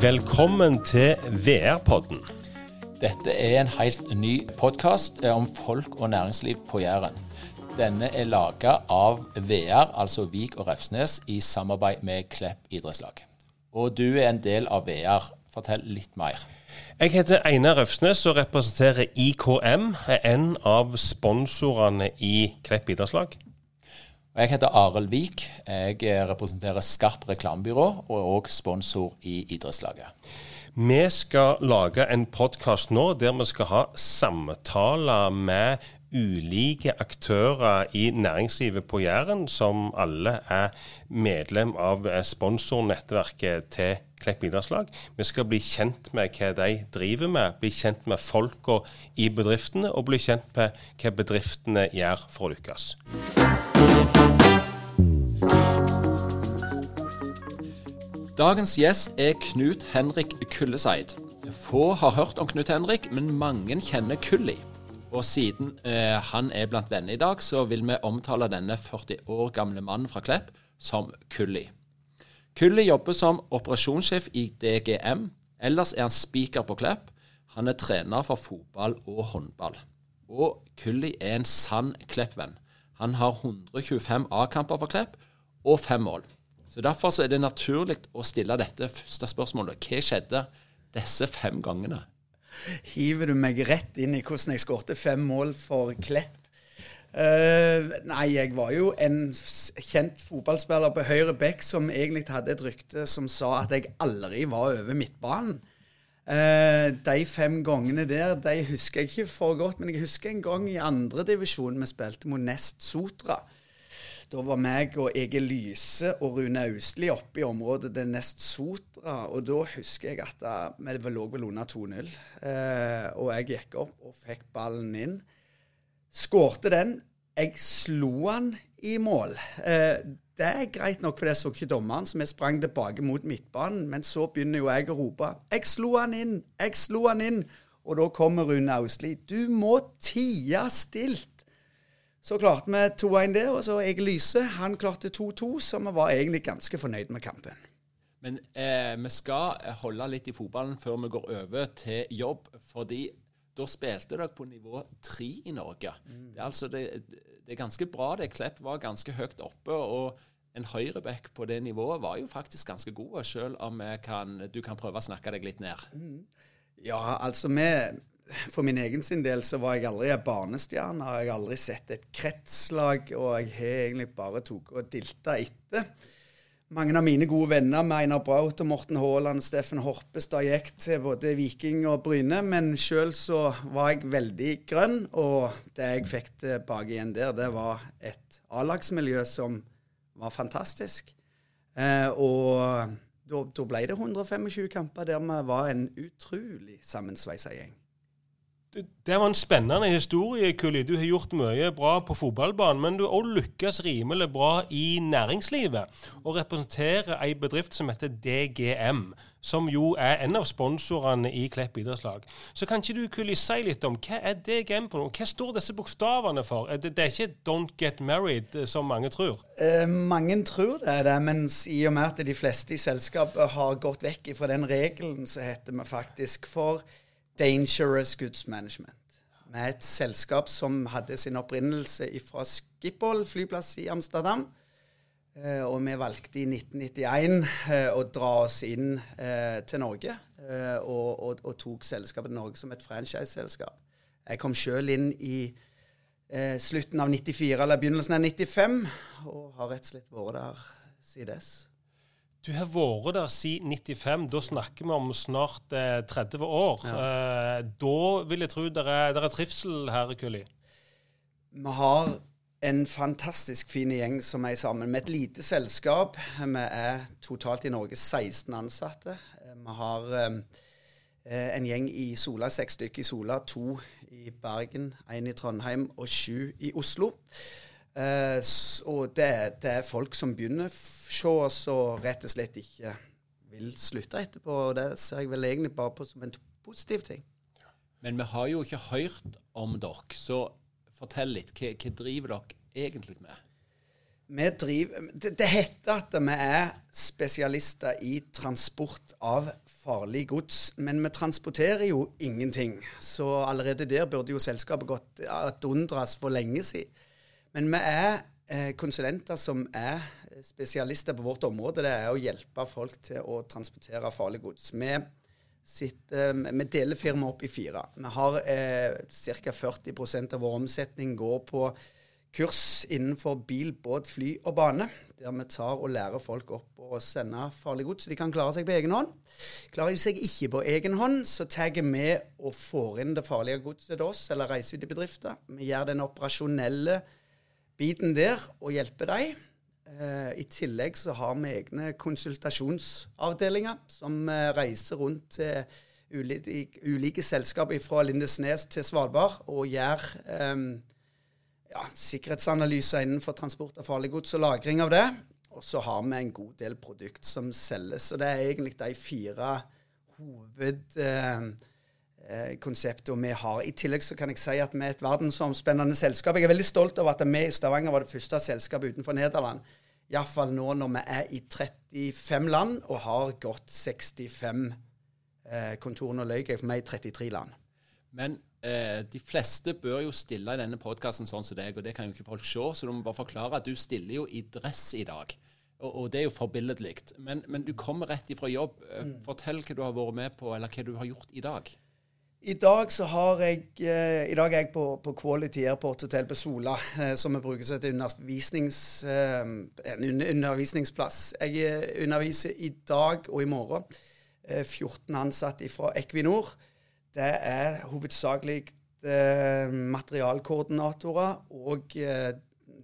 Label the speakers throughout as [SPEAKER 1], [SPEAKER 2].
[SPEAKER 1] Velkommen til VR-podden.
[SPEAKER 2] Dette er en helt ny podkast om folk og næringsliv på Jæren. Denne er laga av VR, altså Vik og Refsnes, i samarbeid med Klepp idrettslag. Og du er en del av VR. Fortell litt mer.
[SPEAKER 1] Jeg heter Einar Refsnes og representerer IKM, en av sponsorene i Klepp idrettslag.
[SPEAKER 2] Jeg heter Arild Vik. Jeg representerer Skarp reklamebyrå og er òg sponsor i idrettslaget.
[SPEAKER 1] Vi skal lage en podkast nå der vi skal ha samtaler med ulike aktører i næringslivet på Jæren, som alle er medlem av sponsornettverket til Klepp idrettslag. Vi skal bli kjent med hva de driver med, bli kjent med folka i bedriftene, og bli kjent med hva bedriftene gjør for å lykkes.
[SPEAKER 2] Dagens gjest er Knut Henrik Kulleseid. Få har hørt om Knut Henrik, men mange kjenner Kulli. Og siden eh, han er blant venner i dag, så vil vi omtale denne 40 år gamle mannen fra Klepp som Kulli. Kulli jobber som operasjonssjef i DGM. Ellers er han spiker på Klepp. Han er trener for fotball og håndball. Og Kulli er en sann Klepp-venn. Han har 125 A-kamper for Klepp og fem mål. Så Derfor så er det naturlig å stille dette første spørsmålet. Hva skjedde disse fem gangene?
[SPEAKER 3] Hiver du meg rett inn i hvordan jeg skårte fem mål for Klepp? Uh, nei, jeg var jo en kjent fotballspiller på høyre back som egentlig hadde et rykte som sa at jeg aldri var over midtbanen. Uh, de fem gangene der de husker jeg ikke for godt, men jeg husker en gang i andredivisjon vi spilte mot Nest Sotra. Da var meg og Egil Lyse og Rune Austli oppe i området det nest Sotra. Og da husker jeg at eh, vi lå vel under 2-0. Eh, og jeg gikk opp og fikk ballen inn. Skårte den. Jeg slo han i mål. Eh, det er greit nok, for det så ikke dommeren, så vi sprang tilbake mot midtbanen. Men så begynner jo jeg å rope 'Jeg slo han inn! Jeg slo han inn!' Og da kommer Rune Austli. 'Du må tie stilt!' Så klarte vi 2-1 der, og så Egil Lyse han klarte 2-2, så vi var egentlig ganske fornøyd med kampen.
[SPEAKER 2] Men eh, vi skal holde litt i fotballen før vi går over til jobb. fordi da spilte dere på nivå tre i Norge. Mm. Det, er altså, det, det, er ganske bra. det Klepp var ganske høyt oppe. og en høyreback på det nivået var jo faktisk ganske god, selv om kan, du kan prøve å snakke deg litt ned. Mm.
[SPEAKER 3] Ja, altså vi for min egen sin del så var jeg aldri en barnestjerne. Jeg har aldri sett et kretslag, og jeg har egentlig bare tatt og dilta etter. Mange av mine gode venner, med Einar Braut og Morten Haaland, Steffen Horpestad, gikk til både Viking og Bryne, men sjøl så var jeg veldig grønn, og det jeg fikk tilbake igjen der, det var et A-lagsmiljø som var fantastisk. Eh, og da ble det 125 kamper der vi var en utrolig sammensveisa gjeng.
[SPEAKER 1] Det var en spennende historie, Kulli. Du har gjort mye bra på fotballbanen, men du har òg lykkes rimelig bra i næringslivet. Og representerer ei bedrift som heter DGM, som jo er en av sponsorene i Klepp idrettslag. Så kan ikke du, Kulli, si litt om hva er DGM på noe? Hva står disse bokstavene for? Det er ikke 'Don't Get Married', eh, som mange tror?
[SPEAKER 3] Eh, mange tror det er det, mens i og med at de fleste i selskapet har gått vekk fra den regelen, så heter vi faktisk for Dangerous Goods Management. Med et selskap som hadde sin opprinnelse fra Schiphol flyplass i Amsterdam. Eh, og vi valgte i 1991 eh, å dra oss inn eh, til Norge, og, og, og, tok selskapet Norge som et franchise-selskap. Jeg kom sjøl inn i slutten av 94 eller begynnelsen av 95, og har rett og slett vært der siden dess.
[SPEAKER 1] Du har vært der siden 95. Da snakker vi om snart eh, 30 år. Ja. Eh, da vil jeg tro det er, er, trivsel her, Kuli?
[SPEAKER 3] Vi har en fantastisk fin gjeng som er sammen med et lite selskap. Vi er totalt i Norge 16 ansatte. Vi har eh, en gjeng i Sola, seks stykker i Sola. To i Bergen, én i Trondheim og sju i Oslo. Uh, og det, det, er folk som begynner å se oss og rett og slett ikke vil slutte etterpå. Og det ser jeg vel egentlig bare på som en positiv ting.
[SPEAKER 2] Men vi har jo ikke hørt om dere, så fortell litt. Hva, hva driver dere egentlig med?
[SPEAKER 3] Vi driver, det, det heter at vi er spesialister i transport av farlig gods, men vi transporterer jo ingenting. Så allerede der burde jo selskapet gått ad undras for lenge siden. Men vi er eh, konsulenter som er spesialister på vårt område. Det er å hjelpe folk til å transportere farlig gods. Vi, sitter, vi deler firmaet opp i fire. Vi har eh, ca. 40% av vår omsetning går på kurs innenfor bil, båt, fly og bane. Der vi tar og lærer folk opp å sende farlig gods, så de kan klare seg på egen hånd. Klarer de seg ikke på egen hånd, så tagger vi og får inn det farlige godset til oss, eller reiser ut i bedrifter. Vi gjør den operasjonelle biten der og hjelper dem. Uh, I tillegg så har vi egne konsultasjonsavdelinger som uh, reiser rundt til ulike, ulike selskaper fra Lindesnes til Svalbard og gjør um, ja, sikkerhetsanalyser innenfor transport av farlig gods og lagring av det. Og så har vi en god del produkt som selges. Og det er egentlig de fire hovedkonseptene eh, og vi har. I tillegg så kan jeg si at vi er et verdensomspennende selskap. Jeg er veldig stolt over at vi i Stavanger var det første selskapet utenfor Nederland. Iallfall nå når vi er i 35 land og har gått 65 eh, kontor. Nå løy jeg for meg i 33 land.
[SPEAKER 2] Men eh, de fleste bør jo stille i denne podkasten sånn som deg, og det kan jo ikke folk se, så du må bare forklare at du stiller jo i dress i dag. Og, og det er jo forbilledlig. Men, men, du kommer rett ifra jobb. Eh, mm. Fortell hva du har vært med på, eller hva du har gjort i dag.
[SPEAKER 3] I dag har jeg eh, I dag er jeg på, på Quality Airport Hotel på Sola, eh, som vi bruker som undervisnings, eh, en undervisningsplass. Jeg eh, underviser i dag og i morgen 14 ansatte fra Equinor det er hovedsakelig eh, materialkoordinatorer og eh,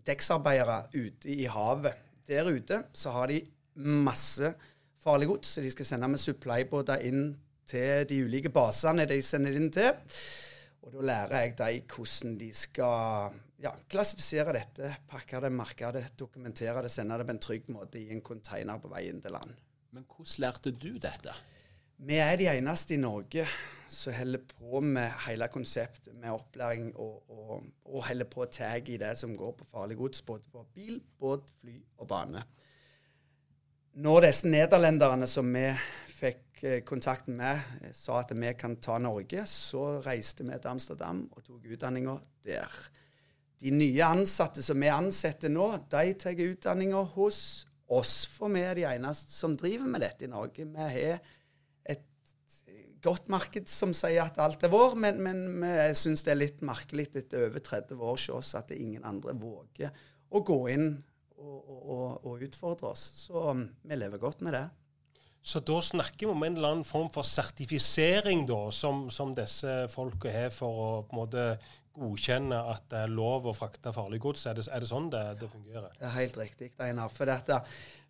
[SPEAKER 3] dekksarbeidere ute i havet. Der ute så har de masse farlig gods så de skal sende med supplybåter inn til de ulike basene de sender inn til. Og da lærer jeg dem hvordan de skal ja, klassifisere dette, pakke det, merke det, dokumentere det, sende det på en trygg måte i en container på vei inn til land.
[SPEAKER 2] Men hvordan lærte du dette?
[SPEAKER 3] Vi er de eneste i Norge som holder på med hele konseptet med opplæring og, og, og holder på å ta i det som går på farlig gods, både på bil, båt, fly og bane. Når disse nederlenderne som vi fikk kontakt med, eh, sa at vi kan ta Norge, så reiste vi til Amsterdam og tok utdanninga der. De nye ansatte som vi ansetter nå, de tar utdanninga hos oss, for vi er de eneste som driver med dette i Norge. Vi har et godt marked som sier at alt er vår, men, men vi syns det er litt merkelig etter over 30 år hos oss at ingen andre våger å gå inn og, og, og, utfordre oss. Så um, vi lever godt med det.
[SPEAKER 1] Så da snakker vi om en eller annen form for sertifisering da, som, som disse folka har for å på en måte godkjenne at det er lov å frakte farlig gods? Er det, er det sånn det, det, fungerer?
[SPEAKER 3] Det er helt riktig, Einar. For dette,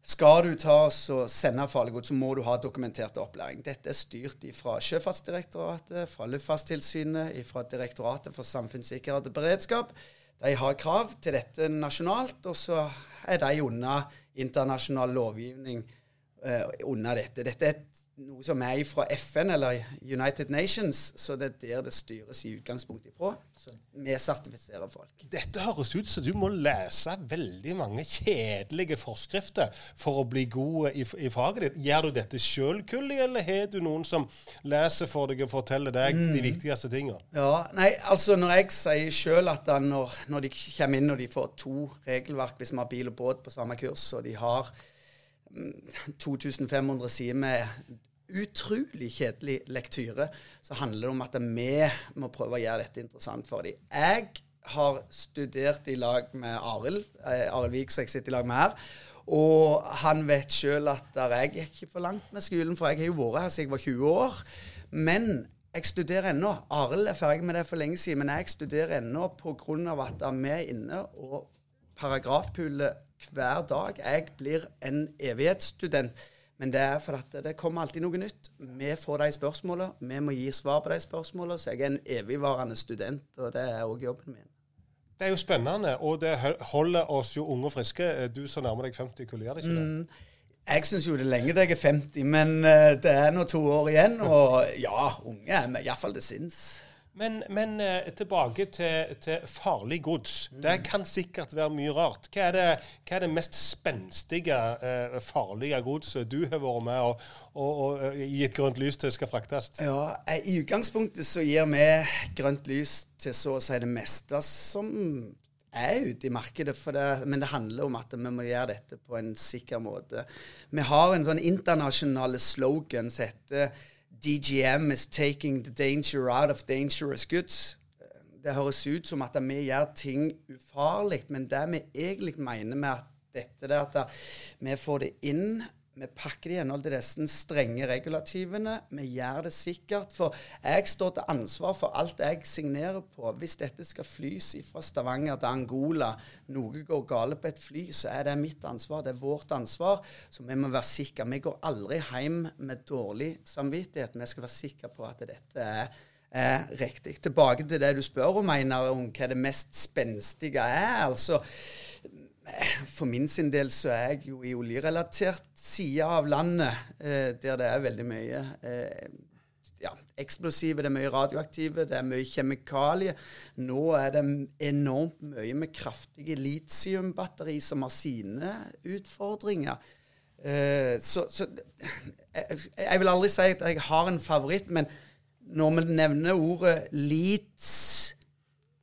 [SPEAKER 3] skal du ta og sende farlig gods, så må du ha dokumentert opplæring. Dette er styrt fra Sjøfartsdirektoratet, fra Luftfartstilsynet, fra Direktoratet for samfunnssikkerhet og beredskap. De har krav til dette nasjonalt, og så er de under internasjonal lovgivning under dette. Dette er noe som er fra FN eller United Nations, så det er der det styres i utgangspunktet ifra. Så vi sertifiserer folk.
[SPEAKER 1] Dette høres ut som du må lese veldig mange kjedelige forskrifter for å bli god i, i faget ditt. Gjør du dette sjøl, Kulli, eller har du noen som leser for deg og forteller deg mm. de viktigste tingene?
[SPEAKER 3] Ja, nei, altså Når jeg sier sjøl at når, når de kommer inn og de får to regelverk hvis vi har bil og båt på samme kurs, og de har 2500 mm, sider med utrolig kjedelig lektyre, så handler det om at vi må prøve å gjøre dette interessant for dem. Jeg har studert i lag med Arild, eh, Arild Vik, som jeg sitter i lag med her. Og han vet sjøl at jeg gikk ikke for langt med skolen, for jeg har jo vært her siden jeg var 20 år. Men jeg studerer ennå. Arild er ferdig med det for lenge siden, men jeg studerer ennå pga. at vi er inne og paragrafpuler hver dag. Jeg blir en evighetsstudent. Men det er for at det kommer alltid noe nytt. Vi får de spørsmålene, vi må gi svar på de spørsmålene. Så jeg er en evigvarende student, og det er òg jobben min.
[SPEAKER 1] Det er jo spennende, og det holder oss jo unge og friske. Du som nærmer deg 50, hvor gjør det ikke det? Mm.
[SPEAKER 3] Jeg syns jo det er lenge til jeg er 50, men uh, det er nå to år igjen. Og ja, unge er iallfall til sinns.
[SPEAKER 1] Men, men eh, tilbake til, til farlig gods. Det kan sikkert være mye rart. Hva er det, hva er det mest spenstige, eh, farlige godset du har vært med og, og, og eh, gitt grønt lys til skal fraktes?
[SPEAKER 3] Ja, eh, I utgangspunktet så gir vi grønt lys til så å si det meste som er ute i markedet. Det, men det handler om at vi må gjøre dette på en sikker måte. Vi har en sånn internasjonale slogan som heter DGM is taking the danger out of dangerous goods. Det høres ut som at vi gjør ting ufarlig, men det vi egentlig mener med at dette er at vi får det inn vi pakker det i henhold til disse strenge regulativene. Vi gjør det sikkert. For jeg står til ansvar for alt jeg signerer på. Hvis dette skal flys fra Stavanger til Angola, noe går galt på et fly, så er det mitt ansvar. Det er vårt ansvar. Så vi må være sikre. Vi går aldri hjem med dårlig samvittighet. Vi skal være sikre på at dette er er riktig. Tilbake til det du spør om, Einar, om hva det mest spenstige er. altså for min sin del så er jeg jo i oljerelatert side av landet, eh, der det er veldig mye eh, ja, eksplosive, det er mye radioaktive, det er mye kjemikalier. Nå er det enormt mye med kraftige litiumbatteri som har sine utfordringer. Eh, så, så jeg, jeg, vil aldri si at jeg har en favoritt, men når vi nevner ordet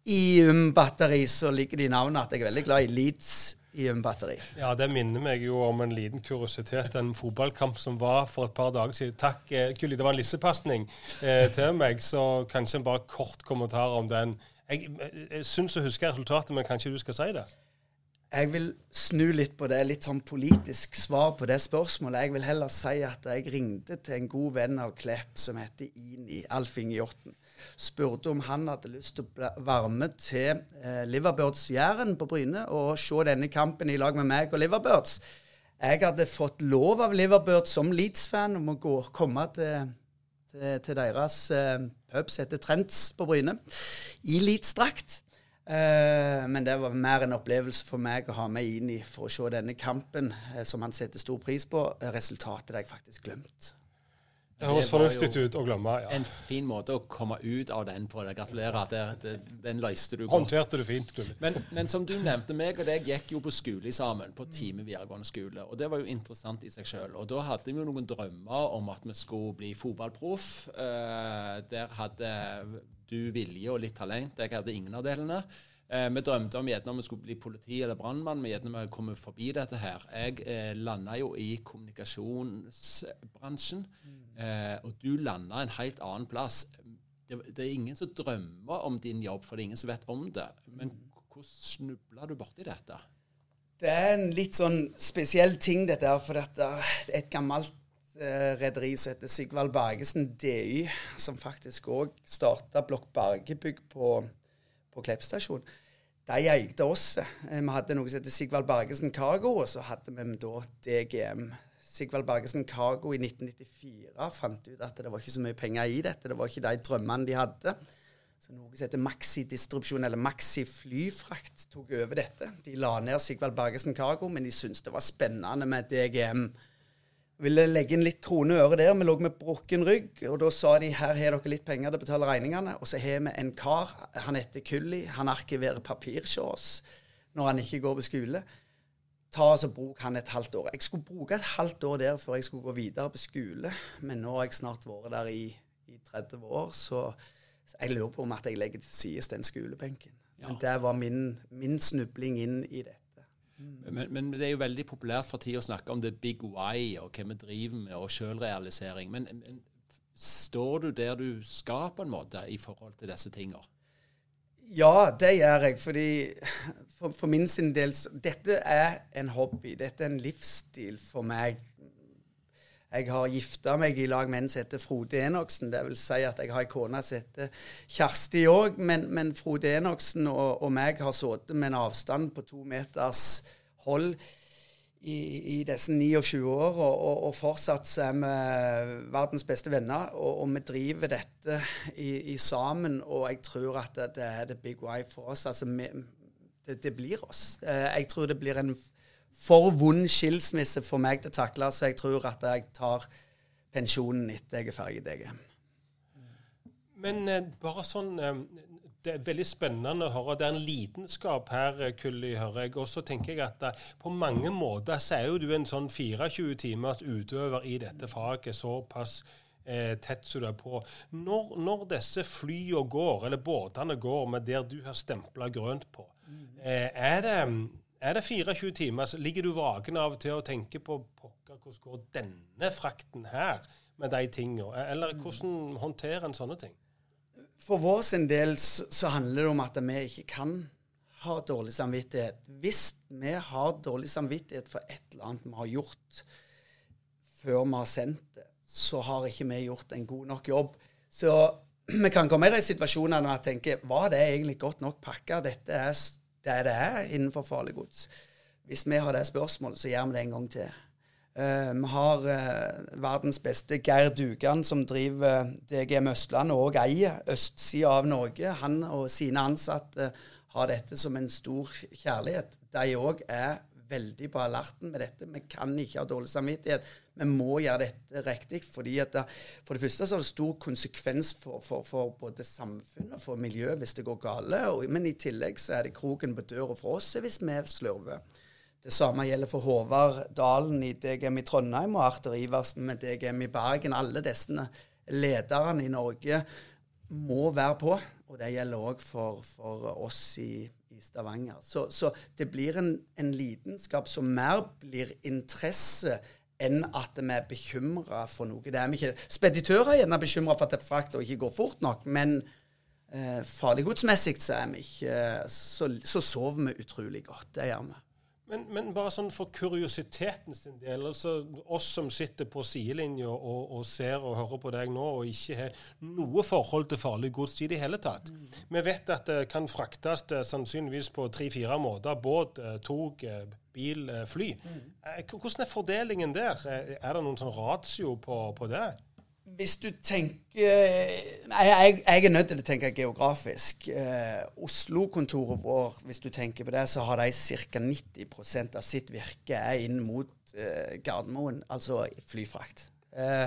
[SPEAKER 3] lits IUM-batteri, så ligger det i navnet at jeg er veldig glad i Leeds IUM-batteri.
[SPEAKER 1] Ja, det minner meg jo om en liten kuriositet. En fotballkamp som var for et par dager siden. Takk, eh, Gulli. Det var en lissepasning eh, til meg, så kanskje en bare kort kommentar om den. Jeg, eh, jeg syns å huske resultatet, men kanskje du skal si det?
[SPEAKER 3] Jeg vil snu litt på det, litt sånn politisk svar på det spørsmålet. Jeg vil heller si at jeg ringte til en god venn av Klepp som heter Ini, Alf Inge Hjorten spurte om han hadde lyst til å være med til eh, Liverbirds Jæren på Bryne og se denne kampen i lag med meg og Liverbirds. Jeg hadde fått lov av Liverbirds som Leeds-fan om å gå, komme til, til, til deres eh, pub som heter Trents på Bryne, i Leeds-drakt. Uh, men det var mer en opplevelse for meg å ha meg inn i for å se denne kampen, uh, som han setter stor pris på. Resultatet har jeg faktisk glemt.
[SPEAKER 1] Det høres fornuftig ut å glemme. ja.
[SPEAKER 2] En fin måte å komme ut av den på. Det. Gratulerer. Det, det, den løste du godt.
[SPEAKER 1] Håndterte du fint.
[SPEAKER 2] Men, men, som du nevnte, meg og deg gikk jo på skole sammen. På Time videregående skole. Og det var jo interessant i seg sjøl. Og da hadde vi jo noen drømmer om at vi skulle bli fotballproff. Uh, der hadde du vilje og litt talent. Jeg hadde ingen av delene. Eh, vi drømte om gjerne om vi skulle bli politi eller brannmann, men gjerne vi kommet forbi dette her. Jeg eh, landa jo i kommunikasjonsbransjen, mm. eh, og du landa en helt annen plass. Det, det, er ingen som drømmer om din jobb, for det er ingen som vet om det. Men hvordan snubla du borti dette?
[SPEAKER 3] Det er en litt sånn spesiell ting, dette her. For dette er et gammelt eh, rederi som heter Sigvald Bergesen DY, som faktisk òg starta Blokk Bergebygg på, på Klepp stasjon de eide oss. Eh, vi hadde noe som heter Sigvald Bergesen Cargo, og så hadde vi da DGM. Sigvald Bergesen Cargo i 1994 fant ut at det var ikke så mye penger i dette. Det var ikke de drømmene de hadde. Så noe som heter Maxi Distribusjon, eller Maxi Flyfrakt, tok over dette. De la ned Sigvald Bergesen Cargo, men de syntes det var spennende med DGM ville legge inn litt kroner og øre der. Vi lå med brukken rygg, og da sa de her har dere litt penger til å betale regningene. Og så har vi en kar, han heter Kulli, han arkiverer papir hos oss når han ikke går på skole. Ta og så Bruk han et halvt år. Jeg skulle bruke et halvt år der før jeg skulle gå videre på skole, men nå har jeg snart vært der i, i 30 år, så, så, jeg lurer på om at jeg legger til side den skolebenken. Ja. Men det var min, min snubling inn i det.
[SPEAKER 2] Men, men, det er jo veldig populært for tida å snakke om the big why og hva vi driver med, og sjølrealisering. Men, men, står du der du skal, på en måte, i forhold til disse tinga?
[SPEAKER 3] Ja, det gjør jeg. Fordi for, for, min sin del Dette er en hobby. Dette er en livsstil for meg. Jeg har gifta meg i lag med en som heter Frode Enoksen. Det vil si at jeg har ei kone som heter Kjersti òg. Men, men, Frode Enoksen og, og meg har sittet med en avstand på to meters hold i, i disse 29 år, og, og, og, fortsatt så er vi verdens beste venner. Og, og vi driver dette i, i, sammen, og jeg tror at det, det er the big way for oss. Altså, vi, det, det, blir oss. Eh, jeg tror det blir en for vond skilsmisse for meg til å takle, så jeg tror at jeg tar pensjonen etter jeg er ferdig i DGM.
[SPEAKER 1] Men eh, bare sånn eh, Det er veldig spennende å høre. Det er en lidenskap her, eh, Kulli, hører jeg. Og så tenker jeg at eh, på mange måter så er jo du en sånn 24 timers utøver i dette faget. Såpass eh, tett som du er på. Når, når disse flyene går, eller båtene går med der du har stempla grønt på, eh, er det er det 24 timer, så ligger du vaken av og til og tenker på pokker, hvordan går denne frakten her med de tingene? Eller hvordan håndterer en sånne ting?
[SPEAKER 3] For vår sin del så, så handler det om at vi ikke kan ha dårlig samvittighet. Hvis vi har dårlig samvittighet for et eller annet vi har gjort før vi har sendt det, så har ikke vi gjort en god nok jobb. Så vi kan komme i de situasjonene og tenke var det egentlig godt nok pakka? Dette er det det er innenfor farlig gods. Hvis vi har det spørsmålet, så gjør vi det en gang til. Uh, vi har uh, verdens beste Geir Dugan, som driver DGM Østlandet og eier østsida av Norge. Han og sine ansatte har dette som en stor kjærlighet. De òg er veldig på alerten med dette. Vi kan ikke ha dårlig samvittighet. Vi må gjøre dette riktig. fordi at det, For det første så er det stor konsekvens for, for, for både samfunnet og for miljøet hvis det går gale. Og, men i tillegg så er det kroken på døra for oss hvis vi slurver. Det samme gjelder for Håvard Dalen i DGM i Trondheim og Arthur Iversen med DGM i Bergen. Alle disse lederne i Norge må være på. Og det gjelder òg for, for, oss i, i Stavanger. Så, så, det blir en, en lidenskap som mer blir interesse enn at vi er bekymra for noe. Det er vi ikke. Speditører er gjerne bekymra for at frakta ikke går fort nok, men eh, farliggodsmessig så er vi ikke så, så sover vi utrolig godt. Det gjør vi.
[SPEAKER 1] Men, men, bare sånn for kuriositeten sin del, altså oss som sitter på sidelinja og, og, ser og hører på deg nå, og ikke har noe forhold til farlig gods i det hele tatt. Mm. Vi vet at det kan fraktes eh, sannsynligvis på tre-fire måter. Båt, eh, tog, eh, bil, fly. Mm. Hvordan er fordelingen der? Er det noen sånn ratio på, på det?
[SPEAKER 3] Hvis du tenker jeg, jeg, jeg, er nødt til å tenke geografisk. Eh, Oslo-kontoret vår, hvis du tenker på det, så har de ca. 90% av sitt virke er inn mot eh, Gardermoen, altså flyfrakt. Eh,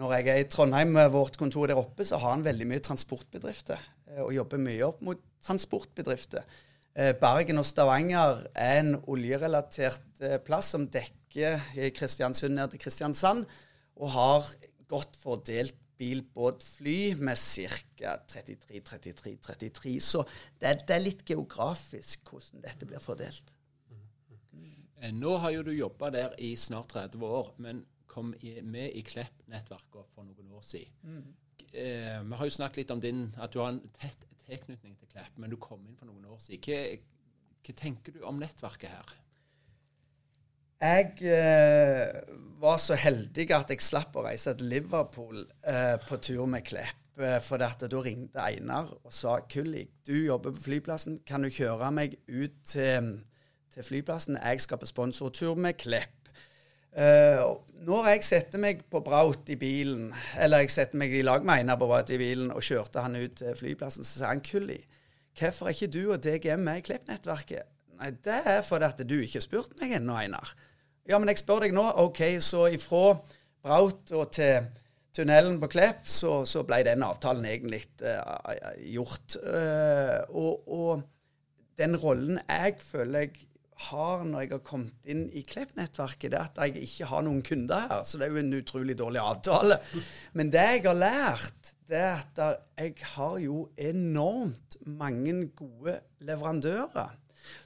[SPEAKER 3] når jeg er i Trondheim vårt kontor der oppe, så har han veldig mye transportbedrifter. Eh, og jobber mye opp mot transportbedrifter. Eh, Bergen og Stavanger er en oljerelatert eh, plass som dekker Kristiansund ned til Kristiansand, og har godt fordelt bil, båt, fly med ca. 33, 33, 33. Så det, det, er litt geografisk hvordan dette blir fordelt.
[SPEAKER 2] Mm. Nå har jo du jobba der i snart 30 år, men kom med i Klepp-nettverket for noen år siden. Mm. Eh, vi har jo snakket litt om din, at du har en tett tilknytning til Klepp, men du kom inn for noen år siden. Hva, hva tenker du om nettverket her?
[SPEAKER 3] Jeg eh, var så heldig at jeg slapp å reise til Liverpool eh, på tur med Klepp. Eh, for da ringte Einar og sa Kulli, du jobber på flyplassen. Kan du kjøre meg ut til, til flyplassen? Jeg skal på sponsortur med Klepp. Uh, når jeg setter meg på Braut i bilen, eller jeg setter meg i lag med Einar på Braut i bilen og kjørte han ut til flyplassen, så sa han Kulli, hvorfor er ikke du og DGM med i Klepp-nettverket? Nei, det er fordi at du ikke har spurt meg ennå, Einar. Ja, men jeg spør deg nå. OK, så ifra Braut og til tunnelen på Klepp, så, så ble den avtalen egentlig uh, gjort. Uh, og, og, den rollen jeg føler jeg har når jeg har kommet inn i Klepp-nettverket, er at jeg ikke har noen kunder her. Så det er jo en utrolig dårlig avtale. Men det jeg har lært, det er at jeg har jo enormt mange gode leverandører.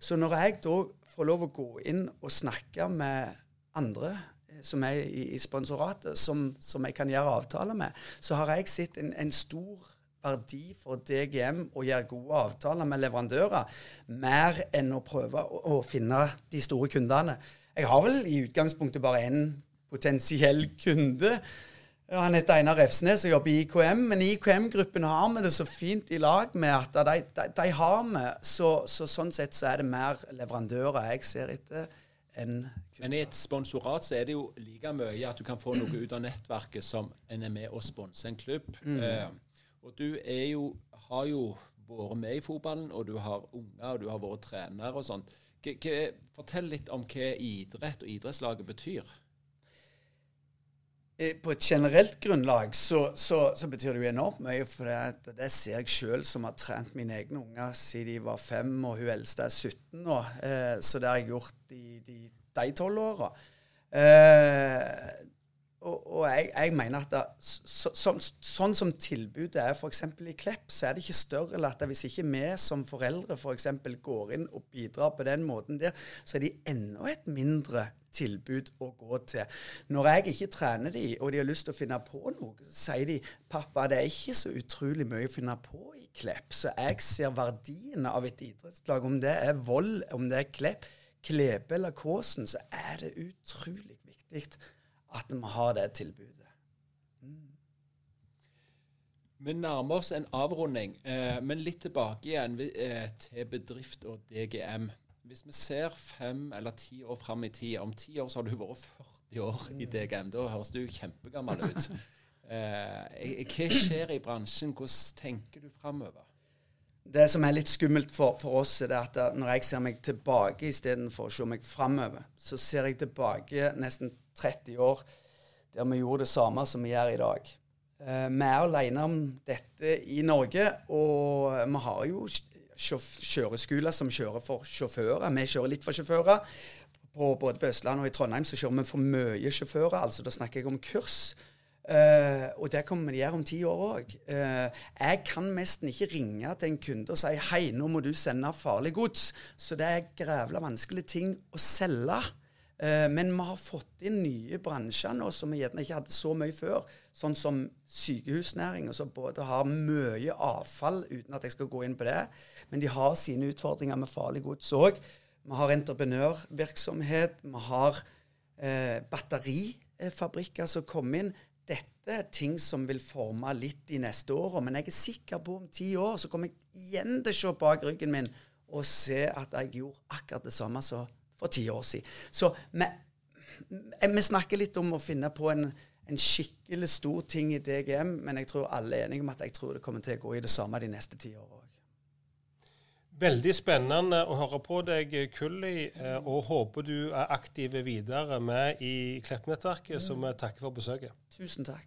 [SPEAKER 3] Så når jeg da får lov å gå inn og snakke med andre eh, som er i sponsoratet, som, som, jeg kan gjøre avtaler med, så har jeg sett en, en stor verdi for DGM å gjøre gode avtaler med leverandører, mer enn å prøve å, å finne de store kundene. Jeg har vel i utgangspunktet bare én potensiell kunde. Han heter Einar Refsnes og jobber i IKM. Men IKM-gruppen har vi det så fint i lag med at de, de, de har vi. Så, så, sånn sett så er det mer leverandører jeg ser etter enn
[SPEAKER 2] Men i et sponsorat så er det jo like mye at du kan få noe ut av nettverket som en er med og sponser en klubb. Mm. Og du jo, har jo vært med i fotballen, og du har unger, og du har vært trener og sånt. Fortell litt om hva idrett og idrettslaget betyr.
[SPEAKER 3] eh, på et generelt grunnlag så, så, så, betyr det jo enormt mye. For det, det ser jeg sjøl, som har trent mine egne unger siden de var fem, og hun eldste er 17 nå. Eh, så det har jeg gjort i de, de tolv åra. Eh, og, og jeg, jeg, mener at det, så, så, sånn som tilbudet er f.eks. i Klepp, så er det ikke større eller at hvis ikke vi som foreldre f.eks. For går inn og bidrar på den måten der, så er de enda et mindre tilbud å gå til. Når jeg ikke trener de, og de har lyst til å finne på noe, så sier de pappa, det er ikke så utrolig mye å finne på i Klepp. Så jeg ser verdiene av et idrettslag. Om det er Vold, om det er Klepp, Klebe eller Kåsen, så er det utrolig viktig at vi har det tilbudet. Mm.
[SPEAKER 2] Vi nærmer oss en avrunding, eh, men litt tilbake igjen eh, til bedrift og DGM. Hvis vi ser fem eller ti år fram i tid Om ti år så har du vært 40 år i DGM. Da høres du kjempegammel ut. Eh, hva skjer i bransjen? Hvordan tenker du framover?
[SPEAKER 3] Det som er litt skummelt for, for oss, er at når jeg ser meg tilbake istedenfor å se meg framover, så ser jeg tilbake nesten 30 år der vi gjorde det samme som vi gjør i dag. Eh, vi er alene om dette i Norge, og vi har jo kjøreskoler som kjører for sjåfører. Vi kjører litt for sjåfører. På, både på Østlandet og i Trondheim så kjører vi for mye sjåfører. altså Da snakker jeg om kurs. Uh, og det kommer de gjøre om ti år òg. Eh, jeg kan nesten ikke ringe til en kunde og si hei, nå må du sende farlig gods. Så det er grævla vanskelige ting å selge. Uh, men vi har fått inn nye bransjer nå som vi gjerne ikke hadde så mye før. Sånn som sykehusnæringa, som både har mye avfall, uten at jeg skal gå inn på det. Men de har sine utfordringer med farlig gods òg. Vi har entreprenørvirksomhet. Vi har batterifabrikker som kommer inn. Dette er ting som vil forme litt de neste åra, men jeg er sikker på om ti år så kommer jeg igjen til å se bak ryggen min og se at jeg gjorde akkurat det samme som for ti år siden. Så vi, vi snakker litt om å finne på en, en, skikkelig stor ting i DGM, men jeg tror alle er enige om at jeg tror det kommer til å gå i det samme de neste ti åra.
[SPEAKER 1] Veldig spennende å høre på deg, Kulli, eh, og håper du er aktiv videre med i Klepp-nettverket, så vi takker for besøket.
[SPEAKER 3] Tusen takk.